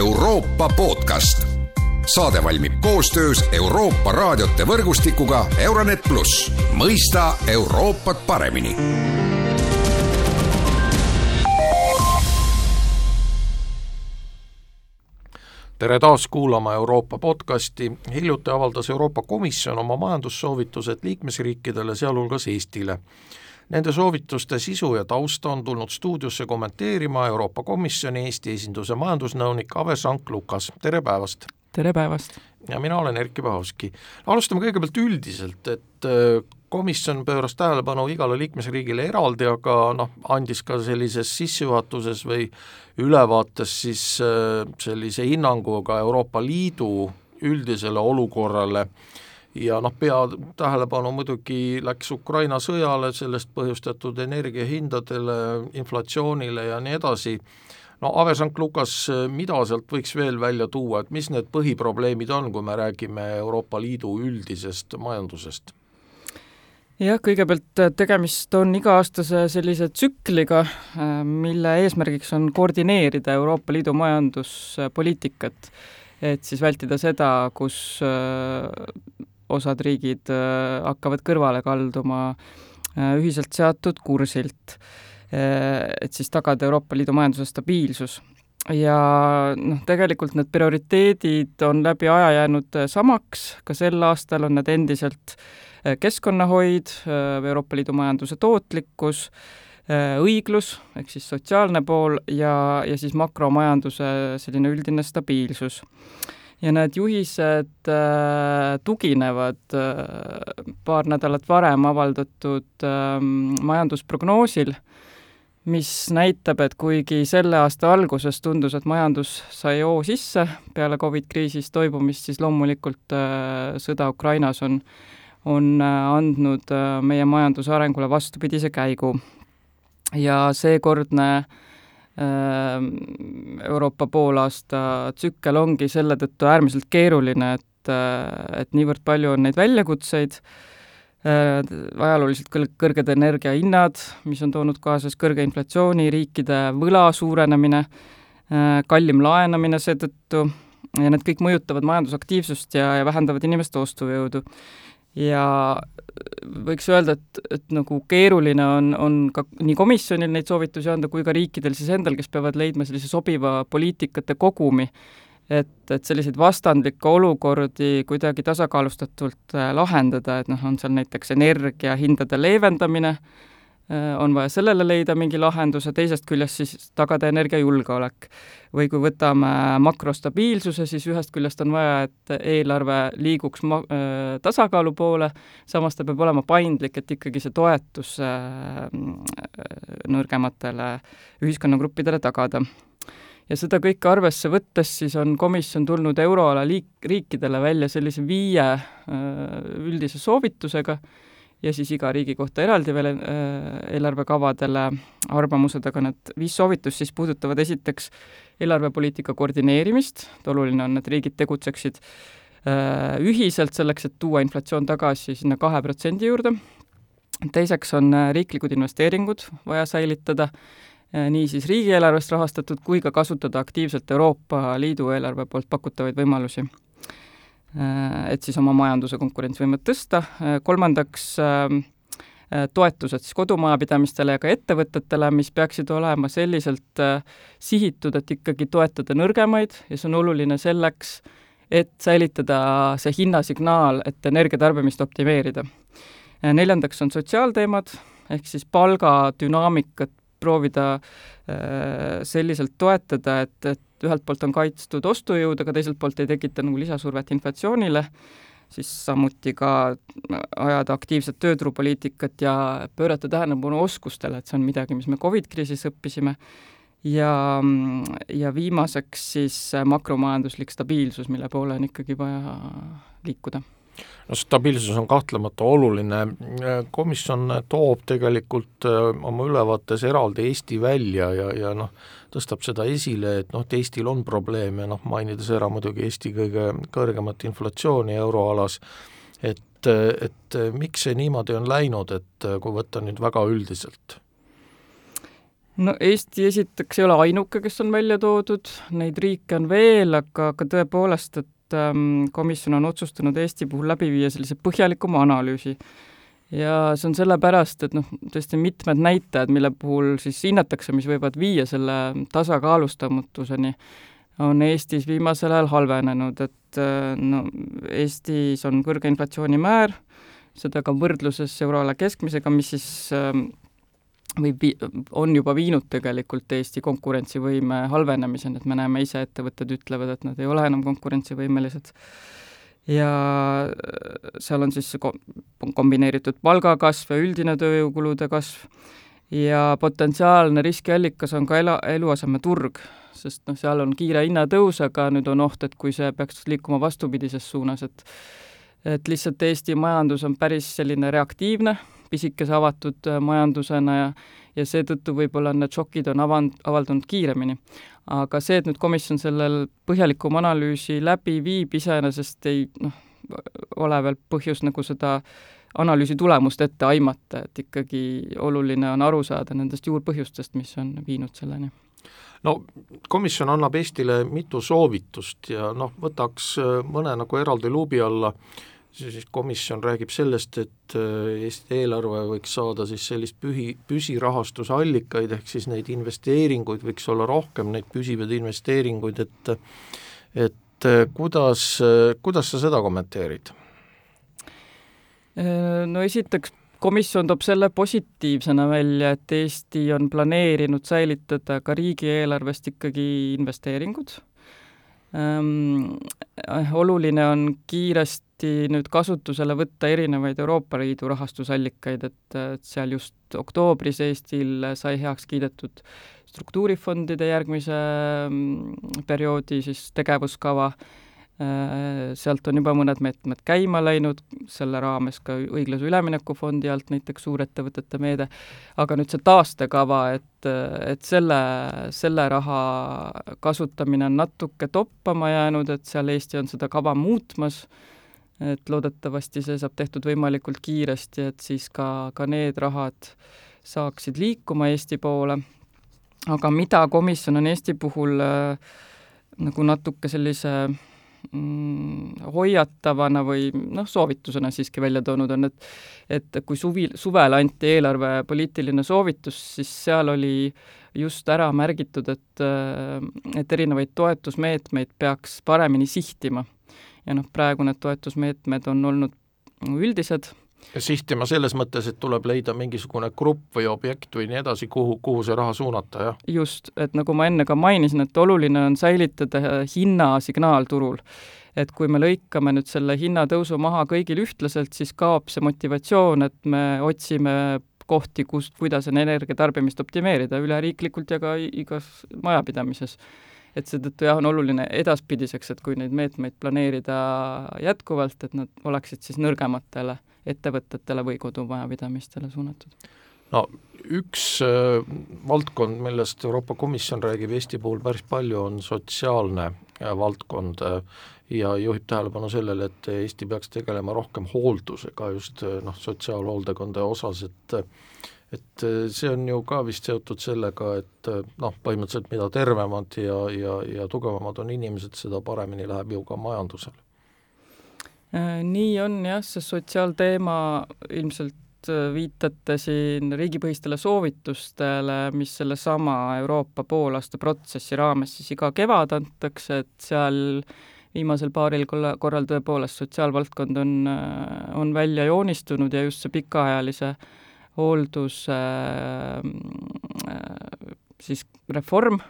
Euroopa podcast. saade valmib koostöös Euroopa raadiote võrgustikuga Euronet pluss, mõista Euroopat paremini tere taas kuulama Euroopa podcasti, hiljuti avaldas Euroopa Komisjon oma majandussoovitused liikmesriikidele, sealhulgas Eestile. Nende soovituste sisu ja tausta on tulnud stuudiosse kommenteerima Euroopa Komisjoni Eesti esinduse majandusnõunik Ave Sank-Lukas, tere päevast! tere päevast! ja mina olen Erkki Pahovski. alustame kõigepealt üldiselt, et äh, komisjon pööras tähelepanu igale liikmesriigile eraldi, aga noh, andis ka sellises sissejuhatuses või ülevaates siis äh, sellise hinnangu ka Euroopa Liidu üldisele olukorrale ja noh, peatähelepanu muidugi läks Ukraina sõjale, sellest põhjustatud energiahindadele, inflatsioonile ja nii edasi, no Ave Sank-Lukas, mida sealt võiks veel välja tuua, et mis need põhiprobleemid on, kui me räägime Euroopa Liidu üldisest majandusest? jah, kõigepealt äh, tegemist on iga-aastase sellise tsükliga, äh, mille eesmärgiks on koordineerida Euroopa Liidu majanduspoliitikat, et siis vältida seda, kus äh, osad riigid hakkavad kõrvale kalduma ühiselt seatud kursilt, et siis tagada Euroopa Liidu majanduse stabiilsus ja noh, tegelikult need prioriteedid on läbi aja jäänud samaks, ka sel aastal on need endiselt äh, Äh, keskkonnahoid, äh, Euroopa Liidu majanduse tootlikkus, äh, õiglus ehk siis sotsiaalne pool ja, ja siis makromajanduse selline üldine stabiilsus. Ja need juhised äh, tuginevad äh, paar nädalat varem avaldatud äh, majandusprognoosil, mis näitab, et kuigi selle aasta alguses tundus, et majandus sai hoo sisse peale Covid kriisist toibumist, siis loomulikult äh, sõda Ukrainas on on andnud meie majanduse arengule vastupidise käigu. ja seekordne äh, Euroopa poolaasta tsükkel ongi selle tõttu äärmiselt keeruline, et, et niivõrd palju on neid väljakutseid, ajalooliselt kõrged energiahinnad, mis on toonud kaasas kõrge inflatsiooni, riikide võla suurenemine, kallim laenamine seetõttu ja need kõik mõjutavad majandusaktiivsust ja, ja vähendavad inimeste ostujõudu ja võiks öelda, et, et nagu keeruline on, on ka nii komisjonil neid soovitusi anda kui ka riikidel siis endal, kes peavad leidma sellise sobiva poliitikate kogumi, et, et selliseid vastandlikke olukordi kuidagi tasakaalustatult äh, lahendada, et noh, on seal näiteks energiahindade leevendamine äh,, Äh, on vaja sellele leida mingi lahendus ja teisest küljest siis tagada energiajulgeolek. või kui võtame makrostabiilsuse, siis ühest küljest on vaja, et eelarve liiguks ma-, äh, tasakaalu poole, samas ta peab olema paindlik, et ikkagi see toetus äh, nõrgematele ühiskonnagruppidele tagada ja seda kõike arvesse võttes siis on komisjon tulnud euroala liik-, riikidele välja sellise viie üldise soovitusega, ja siis iga riigi kohta eraldi veel äh, eelarvekavadele arvamused, aga need viis soovitust siis puudutavad esiteks eelarvepoliitika koordineerimist, et oluline on, et riigid tegutseksid äh, ühiselt selleks, et tuua inflatsioon tagasi sinna kahe protsendi juurde, teiseks on äh, riiklikud investeeringud vaja säilitada, nii siis riigieelarvest rahastatud kui ka kasutada aktiivselt Euroopa Liidu eelarve poolt pakutavaid võimalusi et siis oma majanduse konkurentsivõimet tõsta, äh, kolmandaks ähm, äh, toetused siis kodumajapidamistele ja ka ettevõtetele, mis peaksid olema selliselt sihitud, et ikkagi toetada nõrgemaid ja see on oluline selleks, et säilitada see hinnasignaal, et energiatarbimist optimeerida. neljandaks on sotsiaalteemad, ehk siis palgadünaamikat proovida selliselt toetada, et, et ühelt poolt on kaitstud ostujõud, aga teiselt poolt ei tekita nagu lisasurvet inflatsioonile, siis samuti ka ajada aktiivset tööturupoliitikat ja pöörata tähelepanu oskustele, et see on midagi, mis me Covid kriisis õppisime, ja, ja viimaseks siis makromajanduslik stabiilsus, mille poole on ikkagi vaja liikuda no stabiilsus on kahtlemata oluline, komisjon toob tegelikult äh, oma ülevaates eraldi Eesti välja ja, ja noh, tõstab seda esile, et noh, et Eestil on probleeme, noh mainides ära muidugi Eesti kõige kõrgemat inflatsiooni euroalas, et, et miks see niimoodi on läinud, et kui võtta nüüd väga üldiselt? no Eesti esiteks ei ole ainuke, kes on välja toodud, neid riike on veel, aga, aga tõepoolest, et ähm, komisjon on otsustanud Eesti puhul läbi viia sellise põhjalikuma analüüsi. ja see on sellepärast, et noh, tõesti mitmed näitajad, mille puhul siis hinnatakse, mis võivad viia selle tasakaalustamatuseni, on Eestis viimasel ajal halvenenud, et äh, no Eestis on kõrge inflatsioonimäär, seda ka võrdluses euroala keskmisega, mis siis või vi-, on juba viinud tegelikult Eesti konkurentsivõime halvenemiseni, et me näeme ise, ettevõtted ütlevad, et nad ei ole enam konkurentsivõimelised. ja seal on siis kombineeritud palgakasv ja üldine tööjõukulude kasv ja potentsiaalne riskiallikas on ka ela, eluasemeturg, sest noh, seal on kiire hinnatõus, aga nüüd on oht, et kui see peaks liikuma vastupidises suunas, et et lihtsalt Eesti majandus on päris selline reaktiivne, pisikese avatud äh, majandusena ja ja seetõttu võib-olla need šokid on avand-, avaldunud kiiremini. aga see, et nüüd komisjon sellel põhjalikuma analüüsi läbi viib, iseenesest ei noh, ole veel põhjust nagu seda analüüsi tulemust ette aimata, et ikkagi oluline on aru saada nendest juurpõhjustest, mis on viinud selleni no komisjon annab Eestile mitu soovitust ja noh, võtaks äh, mõne nagu eraldi luubi alla äh, siis komisjon räägib sellest, et äh, Eesti eelarve võiks saada siis sellist pühi, püsirahastusallikaid, ehk siis neid investeeringuid võiks olla rohkem, neid püsivaid investeeringuid, et et äh, kuidas, äh, kuidas sa seda kommenteerid? No esiteks, komisjon toob selle positiivsena välja, et Eesti on planeerinud säilitada ka riigieelarvest ikkagi investeeringud oluline on kiiresti võeti nüüd kasutusele võtta erinevaid Euroopa Liidu rahastusallikaid, et, et seal just oktoobris Eestil sai heaks kiidetud struktuurifondide järgmise mm, perioodi siis tegevuskava, sealt on juba mõned meetmed käima läinud, selle raames ka õiglase ülemineku fondi alt näiteks suurettevõtete meede, aga nüüd see taastekava, et, et selle, selle raha kasutamine on natuke toppama jäänud, et seal Eesti on seda kava muutmas et loodetavasti see saab tehtud võimalikult kiiresti, et siis ka, ka need rahad saaksid liikuma Eesti poole. aga mida komisjon on Eesti puhul äh, nagu natuke sellise mm, hoiatavana või noh, soovitusena siiski välja toonud, on, et et kui suvi, suvel anti eelarvepoliitiline soovitus, siis seal oli just ära märgitud, et, äh, et erinevaid toetusmeetmeid peaks paremini sihtima ja noh, praegu need toetusmeetmed on olnud üldised. sihtima selles mõttes, et tuleb leida mingisugune grupp või objekt või nii edasi, kuhu, kuhu see raha suunata, jah? just, et nagu ma enne ka mainisin, et oluline on säilitada hinnasignaal turul et kui me lõikame nüüd selle hinnatõusu maha kõigil ühtlaselt, siis kaob see motivatsioon, et me otsime kohti, kust, kuidas energiatarbimist optimeerida üleriiklikult ja ka igas majapidamises et seetõttu jah, on oluline edaspidiseks, et kui neid meetmeid planeerida jätkuvalt, et nad oleksid siis nõrgematele ettevõtetele või kodumajapidamistele suunatud. No üks äh, valdkond, millest Euroopa Komisjon räägib Eesti puhul päris palju, on sotsiaalne äh, valdkond äh, ja juhib tähelepanu sellele, et Eesti peaks tegelema rohkem hooldusega just äh, noh, sotsiaalhooldekonde osas, et äh, et äh, see on ju ka vist seotud sellega, et äh, noh, põhimõtteliselt mida tervemad ja, ja, ja tugevamad on inimesed, seda paremini läheb ju ka majandusel. Äh, nii on jah, see sotsiaalteema ilmselt viitate siin riigipõhistele soovitustele, mis sellesama Euroopa poolaasta protsessi raames siis iga kevad antakse, et seal viimasel paaril korral tõepoolest sotsiaalvaldkond on, on välja joonistunud ja just see pikaajalise äh, hooldus äh, siis reform,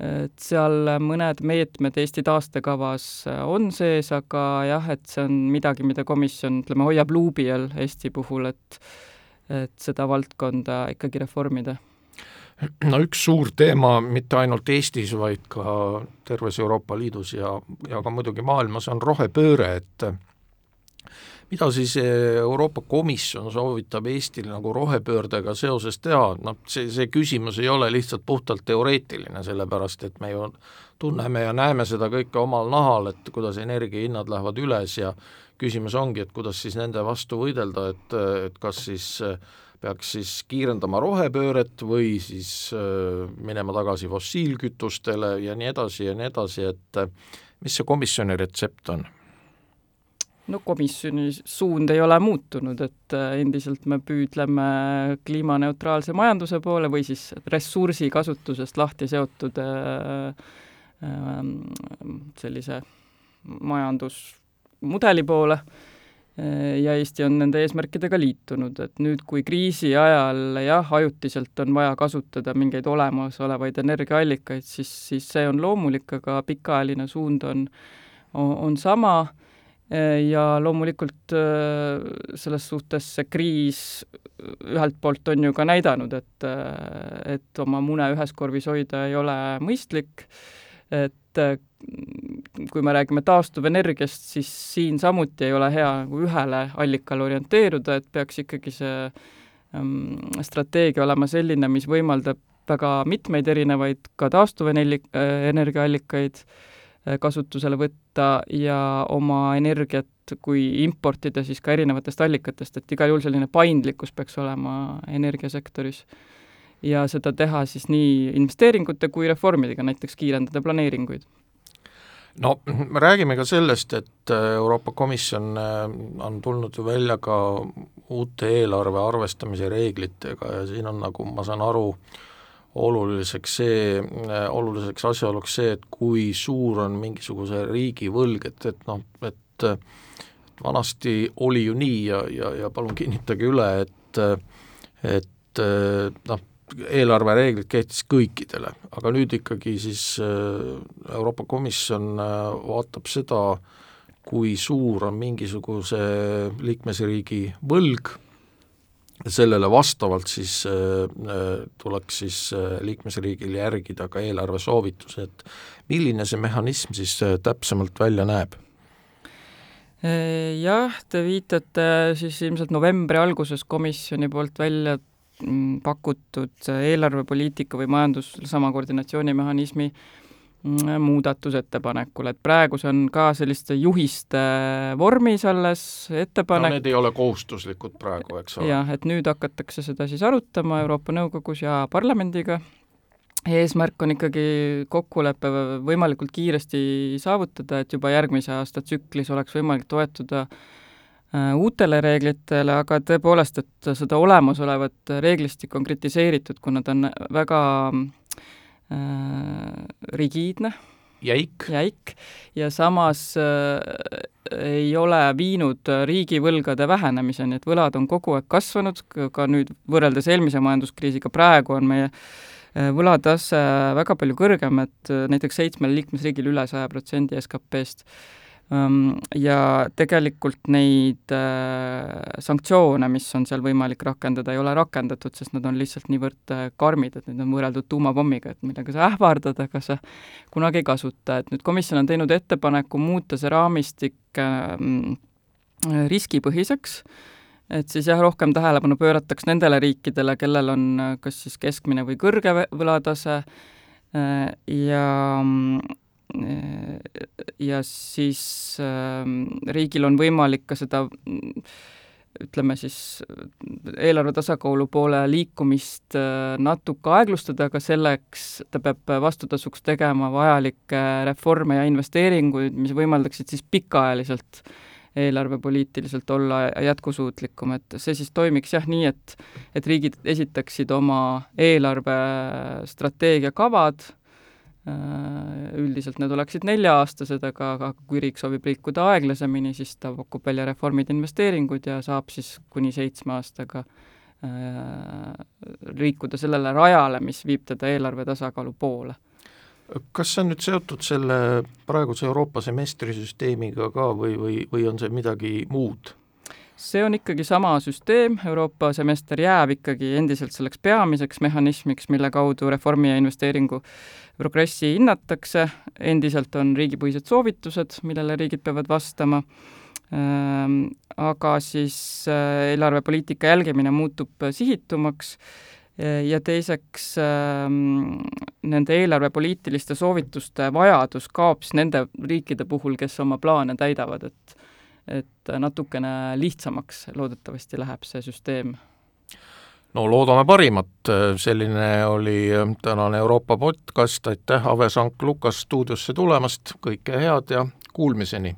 et seal mõned meetmed Eesti taastekavas on sees, aga jah, et see on midagi, mida komisjon, ütleme, hoiab luubi all Eesti puhul, et et seda valdkonda ikkagi reformida. No üks suur teema mitte ainult Eestis, vaid ka terves Euroopa Liidus ja, ja ka muidugi maailmas on rohepööre, et mida siis eh, Euroopa Komisjon soovitab Eestil nagu rohepöördega seoses teha, noh see, see küsimus ei ole lihtsalt puhtalt teoreetiline, sellepärast et me ju tunneme ja näeme seda kõike omal nahal, et kuidas energiahinnad lähevad üles ja küsimus ongi, et kuidas siis nende vastu võidelda, et, et kas siis peaks siis kiirendama rohepööret või siis äh, minema tagasi fossiilkütustele ja nii edasi ja nii edasi, et mis see komisjoni retsept on? No komisjoni suund ei ole muutunud, et endiselt me püüdleme kliimaneutraalse majanduse poole või siis ressursikasutusest lahti seotud äh, sellise majandusmudeli poole ja Eesti on nende eesmärkidega liitunud, et nüüd, kui kriisi ajal jah, ajutiselt on vaja kasutada mingeid olemasolevaid energiaallikaid, siis, siis see on loomulik, aga pikaajaline suund on, on sama ja loomulikult selles suhtes see kriis ühelt poolt on ju ka näidanud, et, et oma mune ühes korvis hoida ei ole mõistlik, et kui me räägime taastuvenergiast, siis siin samuti ei ole hea nagu ühele allikale orienteeruda, et peaks ikkagi see ähm, strateegia olema selline, mis võimaldab väga mitmeid erinevaid ka taastuvenergiaallikaid äh, kasutusele võtta ja oma energiat, kui importida, siis ka erinevatest allikatest, et igal juhul selline paindlikkus peaks olema energiasektoris. ja seda teha siis nii investeeringute kui reformidega, näiteks kiirendada planeeringuid no me räägime ka sellest, et äh, Euroopa Komisjon äh, on tulnud ju välja ka uute eelarve arvestamise reeglitega ja siin on, nagu ma saan aru, oluliseks see, äh, oluliseks asjaoluks see, et kui suur on mingisuguse riigi võlg, et, et noh, et vanasti oli ju nii ja, ja, ja palun kinnitage üle, et et noh, eelarvereeglid kehtisid kõikidele, aga nüüd ikkagi siis äh, Euroopa Komisjon äh, vaatab seda, kui suur on mingisuguse liikmesriigi võlg, sellele vastavalt siis äh, tuleks siis liikmesriigil järgida ka eelarvesoovitused. milline see mehhanism siis täpsemalt välja näeb? Jah, te viitate siis ilmselt novembri alguses komisjoni poolt välja Mm, pakutud eelarvepoliitika või majandus, sama koordinatsioonimehhanismi muudatusettepanekule, et praegu see on ka selliste juhiste vormis alles ettepanek no need ei ole kohustuslikud praegu, eks ole? jah, et nüüd hakatakse seda siis arutama Euroopa Nõukogus ja parlamendiga, eesmärk on ikkagi kokkulepe võimalikult kiiresti saavutada, et juba järgmise aasta tsüklis oleks võimalik toetuda äh, Äh, uutele reeglitele, aga tõepoolest, et seda olemasolevat reeglistikku on kritiseeritud, kuna ta on väga äh, rigiidne, jäik, jäik. Ja samas äh, ei ole viinud riigivõlgade vähenemiseni, et võlad on kogu aeg kasvanud, ka nüüd võrreldes eelmise majanduskriisiga, praegu on meie äh, võlatase väga palju kõrgem, et näiteks seitsmel liikmesriigil üle saja protsendi SKP-st ja tegelikult neid äh, sanktsioone, mis on seal võimalik rakendada, ei ole rakendatud, sest nad on lihtsalt niivõrd äh, karmid, et need on võrreldud tuumapommiga, et millega sa ähvardad, aga sa kunagi ei kasuta, et nüüd komisjon on teinud ettepaneku muuta see raamistik ähm, riskipõhiseks, et siis jah, rohkem tähelepanu pöörataks nendele riikidele, kellel on äh, kas siis keskmine või kõrge võlatase. Ja ja siis äh, riigil on võimalik ka seda ütleme siis eelarve tasakaalu poole liikumist äh, natuke aeglustada, aga selleks ta peab vastutasuks tegema vajalikke reforme ja investeeringuid, mis võimaldaksid siis pikaajaliselt eelarvepoliitiliselt olla jätkusuutlikum, et see siis toimiks jah nii, et et riigid esitaksid oma eelarvestrateegia kavad Äh, üldiselt need oleksid nelja-aastased, aga, aga kui riik soovib liikuda aeglasemini, siis ta pakub välja reformid, investeeringud ja saab siis kuni seitsme aastaga äh, liikuda sellele rajale, mis viib teda eelarve tasakaalu poole. kas see on nüüd seotud selle praeguse Euroopa semestrisüsteemiga ka või, või, või on see midagi muud? See on ikkagi sama süsteem, Euroopa semester jääb ikkagi endiselt selleks peamiseks mehhanismiks, mille kaudu reformi ja investeeringu progressi hinnatakse, endiselt on riigipõhised soovitused, millele riigid peavad vastama, ehm, aga siis äh, eelarvepoliitika jälgimine muutub sihitumaks. Ja teiseks ehm, nende eelarvepoliitiliste soovituste vajadus kaob siis nende riikide puhul, kes oma plaane täidavad, et et natukene lihtsamaks loodetavasti läheb see süsteem. No loodame parimat, selline oli tänane Euroopa podcast, aitäh, Ave Sank-Lukas stuudiosse tulemast, kõike head ja kuulmiseni!